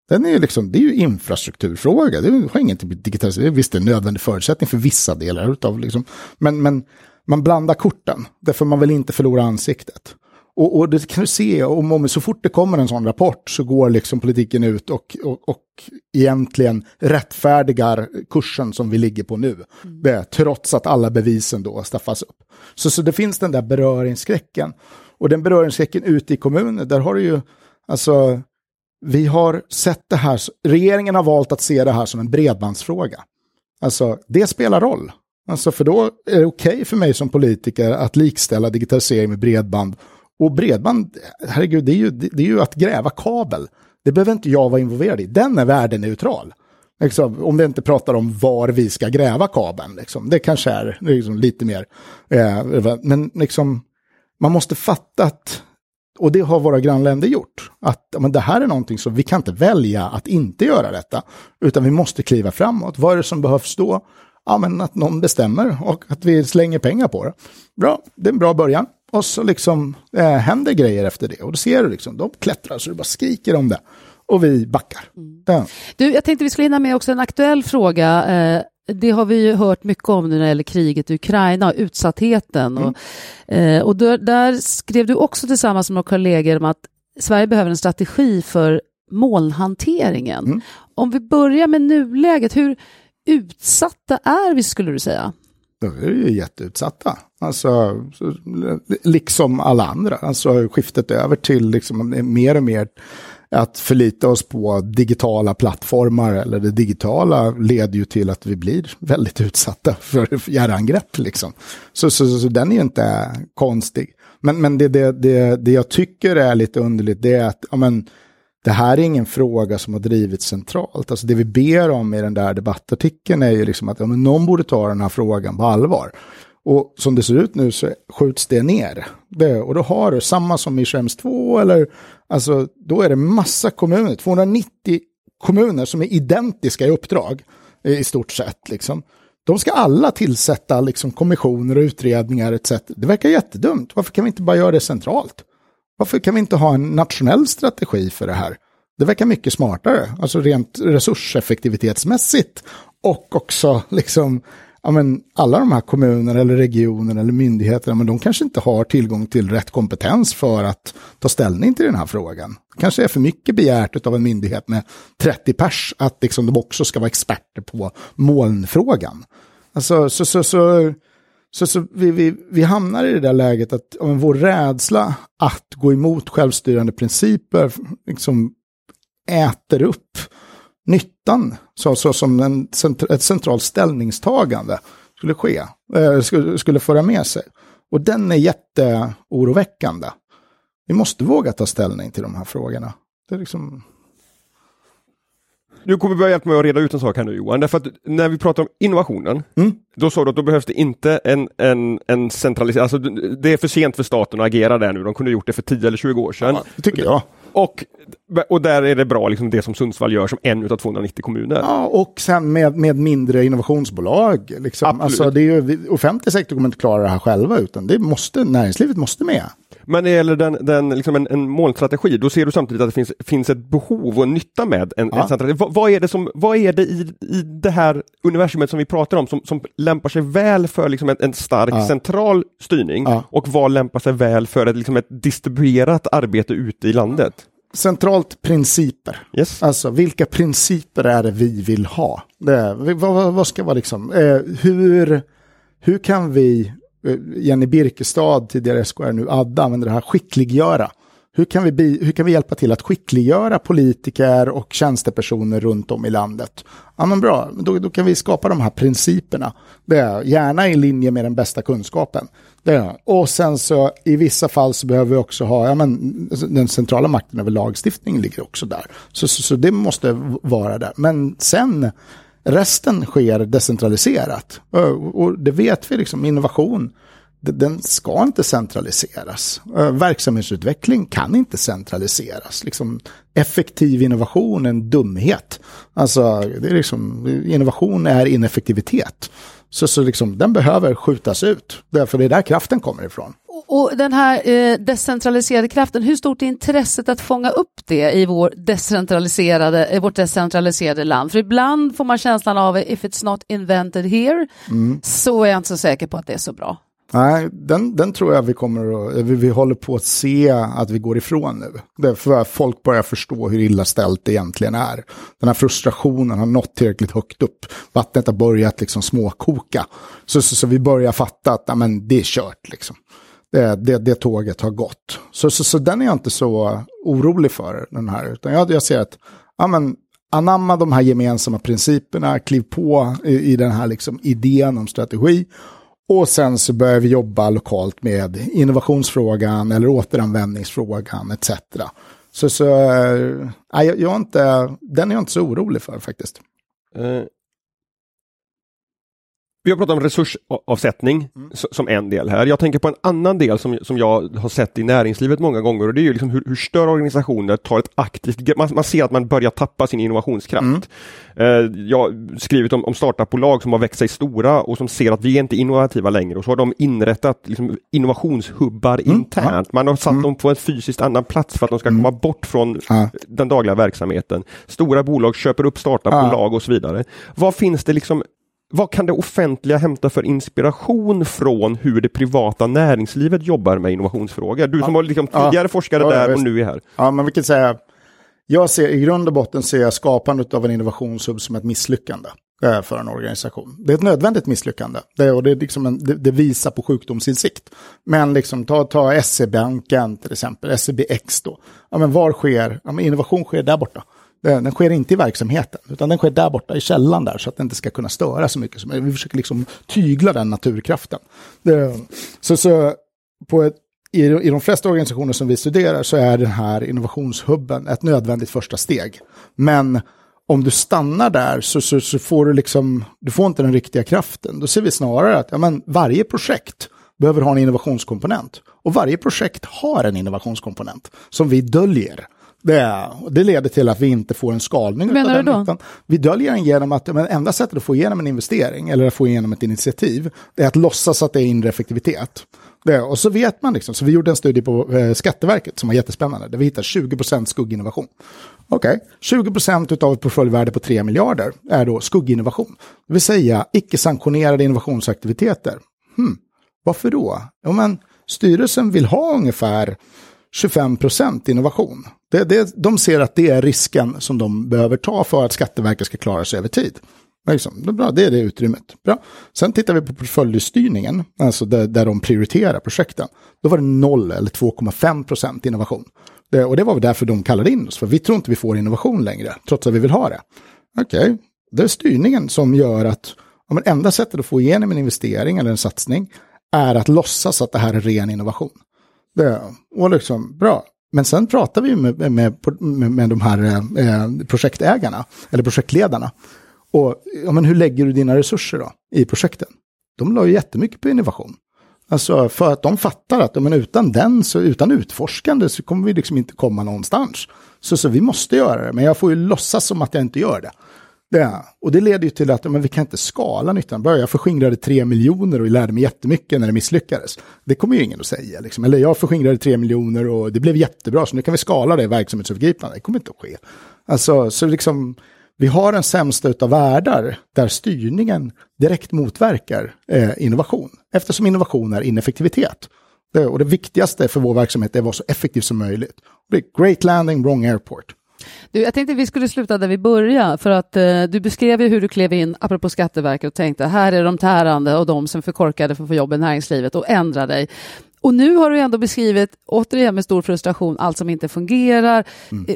Den är liksom, det är ju infrastrukturfråga, det har ingenting med digitalisering, visst det är en nödvändig förutsättning för vissa delar utav liksom, men, men man blandar korten, därför man vill inte förlora ansiktet. Och, och, det kan du se, om, om så fort det kommer en sån rapport så går liksom politiken ut och, och, och egentligen rättfärdigar kursen som vi ligger på nu. Mm. Det, trots att alla bevisen då staffas upp. Så, så det finns den där beröringsskräcken. Och den beröringsskräcken ute i kommunen, där har du ju, alltså, vi har sett det här, regeringen har valt att se det här som en bredbandsfråga. Alltså, det spelar roll. Alltså, för då är det okej okay för mig som politiker att likställa digitalisering med bredband och bredband, herregud, det är, ju, det är ju att gräva kabel. Det behöver inte jag vara involverad i. Den är värdeneutral. Liksom, om vi inte pratar om var vi ska gräva kabeln. Liksom. Det kanske är liksom, lite mer. Eh, men liksom, man måste fatta att, och det har våra grannländer gjort, att men det här är någonting som vi kan inte välja att inte göra detta, utan vi måste kliva framåt. Vad är det som behövs då? Ja, men att någon bestämmer och att vi slänger pengar på det. Bra, det är en bra början. Och så liksom eh, händer grejer efter det. Och då ser du liksom, de klättrar så du bara skriker om det. Och vi backar. Mm. Ja. Du, jag tänkte vi skulle hinna med också en aktuell fråga. Eh, det har vi ju hört mycket om nu när det gäller kriget i Ukraina och utsattheten. Mm. Och, eh, och där, där, skrev du också tillsammans med några kollegor om att Sverige behöver en strategi för molnhanteringen. Mm. Om vi börjar med nuläget, hur utsatta är vi skulle du säga? Då är ju jätteutsatta. Alltså, liksom alla andra. Alltså skiftet över till liksom mer och mer att förlita oss på digitala plattformar eller det digitala leder ju till att vi blir väldigt utsatta för hjärangrepp. Liksom. Så, så, så, så den är ju inte konstig. Men, men det, det, det, det jag tycker är lite underligt det är att ja, men, det här är ingen fråga som har drivits centralt. Alltså det vi ber om i den där debattartikeln är ju liksom att ja, men någon borde ta den här frågan på allvar. Och som det ser ut nu så skjuts det ner. Det, och då har du samma som i Schrems 2 eller alltså då är det massa kommuner, 290 kommuner som är identiska i uppdrag i stort sett liksom. De ska alla tillsätta liksom kommissioner och utredningar etc. Det verkar jättedumt. Varför kan vi inte bara göra det centralt? Varför kan vi inte ha en nationell strategi för det här? Det verkar mycket smartare, alltså rent resurseffektivitetsmässigt och också liksom ja, men alla de här kommunerna eller regionerna eller myndigheterna, men de kanske inte har tillgång till rätt kompetens för att ta ställning till den här frågan. Det kanske är för mycket begärt av en myndighet med 30 pers att liksom de också ska vara experter på molnfrågan. Alltså, så, så, så, så, så vi, vi, vi hamnar i det där läget att ja, vår rädsla att gå emot självstyrande principer liksom äter upp nyttan så, så som en, ett centralt ställningstagande skulle ske, eh, skulle, skulle föra med sig. Och den är jätteoroväckande. Vi måste våga ta ställning till de här frågorna. Det är liksom... Du kommer börja hjälpa mig att reda ut en sak här nu Johan, därför att när vi pratar om innovationen, mm. då sa du att då behövs det inte en, en, en centralisering, alltså det är för sent för staten att agera där nu, de kunde gjort det för 10 eller 20 år sedan. Ja, tycker jag. Och, och där är det bra, liksom det som Sundsvall gör som en av 290 kommuner. Ja, och sen med, med mindre innovationsbolag. Liksom. Alltså, det är ju, offentlig sektor kommer inte klara det här själva, utan det måste, näringslivet måste med. Men när det gäller den, den, liksom en, en målstrategi, då ser du samtidigt att det finns, finns ett behov och en nytta med en, ja. en strategi. Vad, vad, är det, som, vad är det i, i det här universumet som vi pratar om som, som lämpar sig väl för liksom en, en stark ja. central styrning ja. och vad lämpar sig väl för ett, liksom ett distribuerat arbete ute i landet? Centralt principer. Yes. Alltså vilka principer är det vi vill ha? Det, vad, vad ska vara liksom, eh, hur, hur kan vi Eh, Jenny Birkestad, tidigare SKR, nu Adda, använder det här skickliggöra. Hur kan, vi bi, hur kan vi hjälpa till att skickliggöra politiker och tjänstepersoner runt om i landet? Ja men bra, då, då kan vi skapa de här principerna. Det är, gärna i linje med den bästa kunskapen. Det är, och sen så i vissa fall så behöver vi också ha, ja men alltså, den centrala makten över lagstiftning ligger också där. Så, så, så det måste vara där. Men sen Resten sker decentraliserat. Eh, och det vet vi, liksom, innovation, den ska inte centraliseras. Eh, verksamhetsutveckling kan inte centraliseras. Liksom, effektiv innovation är en dumhet. Alltså, det är liksom, innovation är ineffektivitet. Så, så liksom, den behöver skjutas ut, därför det är där kraften kommer ifrån. Och den här eh, decentraliserade kraften, hur stort är intresset att fånga upp det i vår decentraliserade, i vårt decentraliserade land? För ibland får man känslan av if it's not invented here, mm. så är jag inte så säker på att det är så bra. Nej, den, den tror jag vi kommer att, vi, vi håller på att se att vi går ifrån nu. Därför att folk börjar förstå hur illa ställt det egentligen är. Den här frustrationen har nått tillräckligt högt upp. Vattnet har börjat liksom småkoka. Så, så, så vi börjar fatta att amen, det är kört liksom det, det, det tåget har gått. Så, så, så den är jag inte så orolig för, den här. Utan jag, jag ser att, ja men, anamma de här gemensamma principerna, kliv på i, i den här liksom idén om strategi. Och sen så börjar vi jobba lokalt med innovationsfrågan eller återanvändningsfrågan etc. Så, så äh, jag, jag är inte, den är jag inte så orolig för faktiskt. Eh, vi har pratat om resursavsättning Mm. som en del här. Jag tänker på en annan del som, som jag har sett i näringslivet många gånger och det är ju liksom hur, hur större organisationer tar ett aktivt man, man ser att man börjar tappa sin innovationskraft. Mm. Eh, jag har skrivit om, om startupbolag som har växt sig stora och som ser att vi är inte innovativa längre och så har de inrättat liksom, innovationshubbar Mm. internt. Man har satt dem på en fysiskt annan plats för att de ska komma bort från Ja. den dagliga verksamheten. Stora bolag köper upp startupbolag och så vidare. Vad finns det liksom vad kan det offentliga hämta för inspiration från hur det privata näringslivet jobbar med innovationsfrågor? Du som var liksom Ja. tidigare forskare Ja, ja, där och nu är här. Ja, men vi kan säga, jag ser i grund och botten ser jag skapandet av en innovationshub som ett misslyckande eh, för en organisation. Det är ett nödvändigt misslyckande det, och det, är liksom en, det, det visar på sjukdomsinsikt. Men liksom, ta, ta SE-banken till exempel, SEBX då. Ja, men var sker, ja, men innovation sker där borta. Den den sker inte i verksamheten, utan den sker där borta i källan där så att den inte ska kunna störa så mycket som möjligt. Vi försöker liksom tygla den naturkraften. Det, så, så på ett, i, I de flesta organisationer som vi studerar så är den här innovationshubben ett nödvändigt första steg. Men om du stannar där så, så, så får du liksom, du får inte den riktiga kraften. Då ser vi snarare att ja, men varje projekt behöver ha en innovationskomponent. Och varje projekt har en innovationskomponent som vi döljer. Det, det leder till att vi inte får en skalning. Menar du den, då? utan Vi döljer den genom att men enda sättet att få igenom en investering eller att få igenom ett initiativ det är att låtsas att det är inre effektivitet. Det, och så vet man liksom, så vi gjorde en studie på eh, Skatteverket som var jättespännande, där vi hittade 20% skugginnovation. Okej, 20% av ett portföljvärde på 3 miljarder är då skugginnovation. Det vill säga icke-sanktionerade innovationsaktiviteter. Hmm. Varför då? Jo, men styrelsen vill ha ungefär 25% innovation. Det, det, de ser att det är risken som de behöver ta för att Skatteverket ska klara sig över tid. Liksom, det, är bra, det är det utrymmet. Bra. Sen tittar vi på portföljstyrningen, alltså där, där de prioriterar projekten. Då var det 0 eller 2,5% innovation. Det, och det var väl därför de kallade in oss, för vi tror inte vi får innovation längre, trots att vi vill ha det. Okej, det är styrningen som gör att ja, men enda sättet att få igenom en investering eller en satsning är att låtsas att det här är ren innovation. Det, och liksom, bra. Men sen pratar vi med, med, med, med de här eh, projektägarna, eller projektledarna. Och ja, men hur lägger du dina resurser då i projekten? De la ju jättemycket på innovation. Alltså för att de fattar att ja, men utan den, så utan utforskande så kommer vi liksom inte komma någonstans. Så, så vi måste göra det, men jag får ju låtsas som att jag inte gör det det och det leder ju till att men vi kan inte skala nyttan. Jag förskingrade tre miljoner och lärde mig jättemycket när det misslyckades. Det kommer ju ingen att säga. Liksom. Eller jag förskingrade tre miljoner och det blev jättebra, så nu kan vi skala det verksamhetsövergripande. Det kommer inte att ske. Alltså, så liksom, vi har en sämsta av världar där styrningen direkt motverkar eh, innovation. Eftersom innovation är ineffektivitet. Det, och det viktigaste för vår verksamhet är att vara så effektiv som möjligt. Great landing, wrong airport. Du, jag tänkte vi skulle sluta där vi började, för att eh, du beskrev ju hur du klev in, apropå Skatteverket, och tänkte här är de tärande och de som är förkorkade för att få jobb i näringslivet och ändra dig. Och nu har du ändå beskrivit, återigen med stor frustration, allt som inte fungerar. Eh,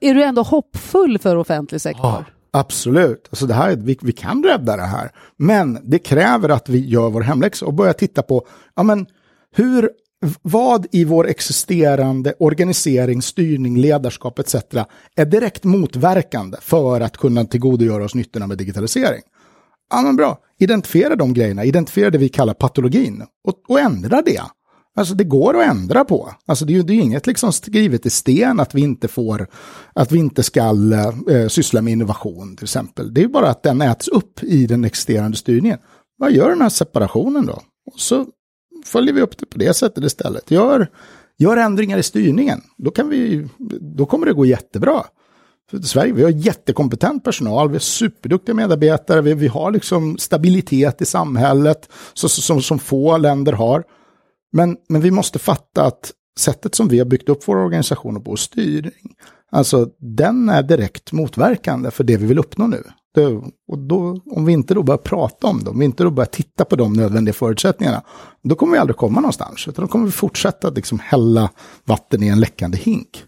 Är du ändå hoppfull för offentlig sektor? Absolut, alltså det här, vi, vi kan rädda det här. Men det kräver att vi gör vår hemläxa och börjar titta på, ja men hur, vad i vår existerande organisering, styrning, ledarskap etc. är direkt motverkande för att kunna tillgodogöra oss nyttorna med digitalisering. Ja men bra, identifiera de grejerna, identifiera det vi kallar patologin och, och ändra det. Alltså det går att ändra på. Alltså det är ju det är inget liksom skrivet i sten att vi inte får, att vi inte ska eh, eh, syssla med innovation till exempel. Det är ju bara att den äts upp i den existerande styrningen. Vad gör den här separationen då? Och så följer vi upp det på det sättet istället. Gör, gör ändringar i styrningen. Då, kan vi, då kommer det gå jättebra. För Sverige, vi har jättekompetent personal, vi har superduktiga medarbetare, vi, vi har liksom stabilitet i samhället så, så, som, som få länder har. Men, men vi måste fatta att sättet som vi har byggt upp våra organisationer på, styrning, alltså den är direkt motverkande för det vi vill uppnå nu. Det, och då, om vi inte då börjar prata om dem, om vi inte då börjar titta på de nödvändiga förutsättningarna, då kommer vi aldrig komma någonstans, utan då kommer vi fortsätta att liksom hälla vatten i en läckande hink.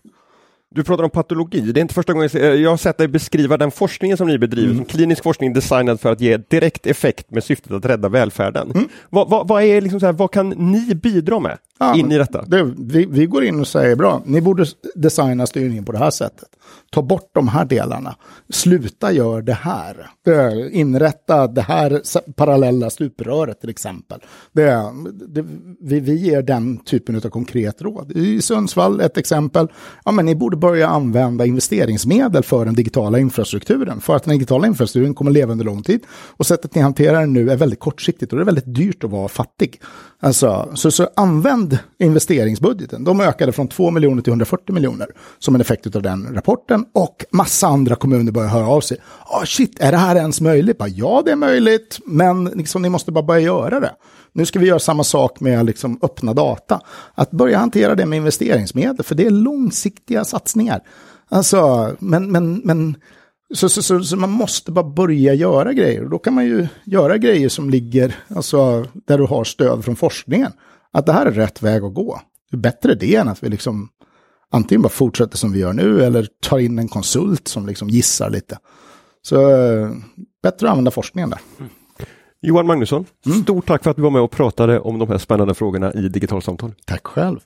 Du pratar om patologi. Det är inte första gången jag, har sett dig beskriva den forskningen som ni bedriver Mm. som klinisk forskning designad för att ge direkt effekt med syftet att rädda välfärden. Mm. Vad, vad, vad, är liksom så här, vad kan ni bidra med? Ja, in i detta? Det, vi, vi går in och säger bra, ni borde designa styrningen på det här sättet. Ta bort de här delarna. Sluta gör det här. Det, inrätta det här parallella stupröret till exempel. Det, det, vi, vi ger den typen av konkret råd. I Sundsvall, ett exempel, ja, men ni borde börja använda investeringsmedel för den digitala infrastrukturen. För att den digitala infrastrukturen kommer leva under lång tid. Och sättet ni hanterar den nu är väldigt kortsiktigt och det är väldigt dyrt att vara fattig. Alltså, så, så använd investeringsbudgeten. De ökade från 2 miljoner till 140 miljoner som en effekt av den rapporten. Och massa andra kommuner börjar höra av sig. Oh, shit, är det här ens möjligt? Bara, ja, det är möjligt, men liksom, ni måste bara börja göra det. Nu ska vi göra samma sak med liksom, öppna data. Att börja hantera det med investeringsmedel, för det är långsiktiga satsningar. Alltså, men, men, men så, så, så, så, man måste bara börja göra grejer. Och då kan man ju göra grejer som ligger, alltså där du har stöd från forskningen. Att det här är rätt väg att gå. Det är bättre det än att vi liksom antingen bara fortsätter som vi gör nu eller tar in en konsult som liksom gissar lite. Så eh, bättre att använda forskningen där. Mm. Johan Magnusson, mm. stort tack för att du var med och pratade om de här spännande frågorna i Digitalsamtal. Tack själv.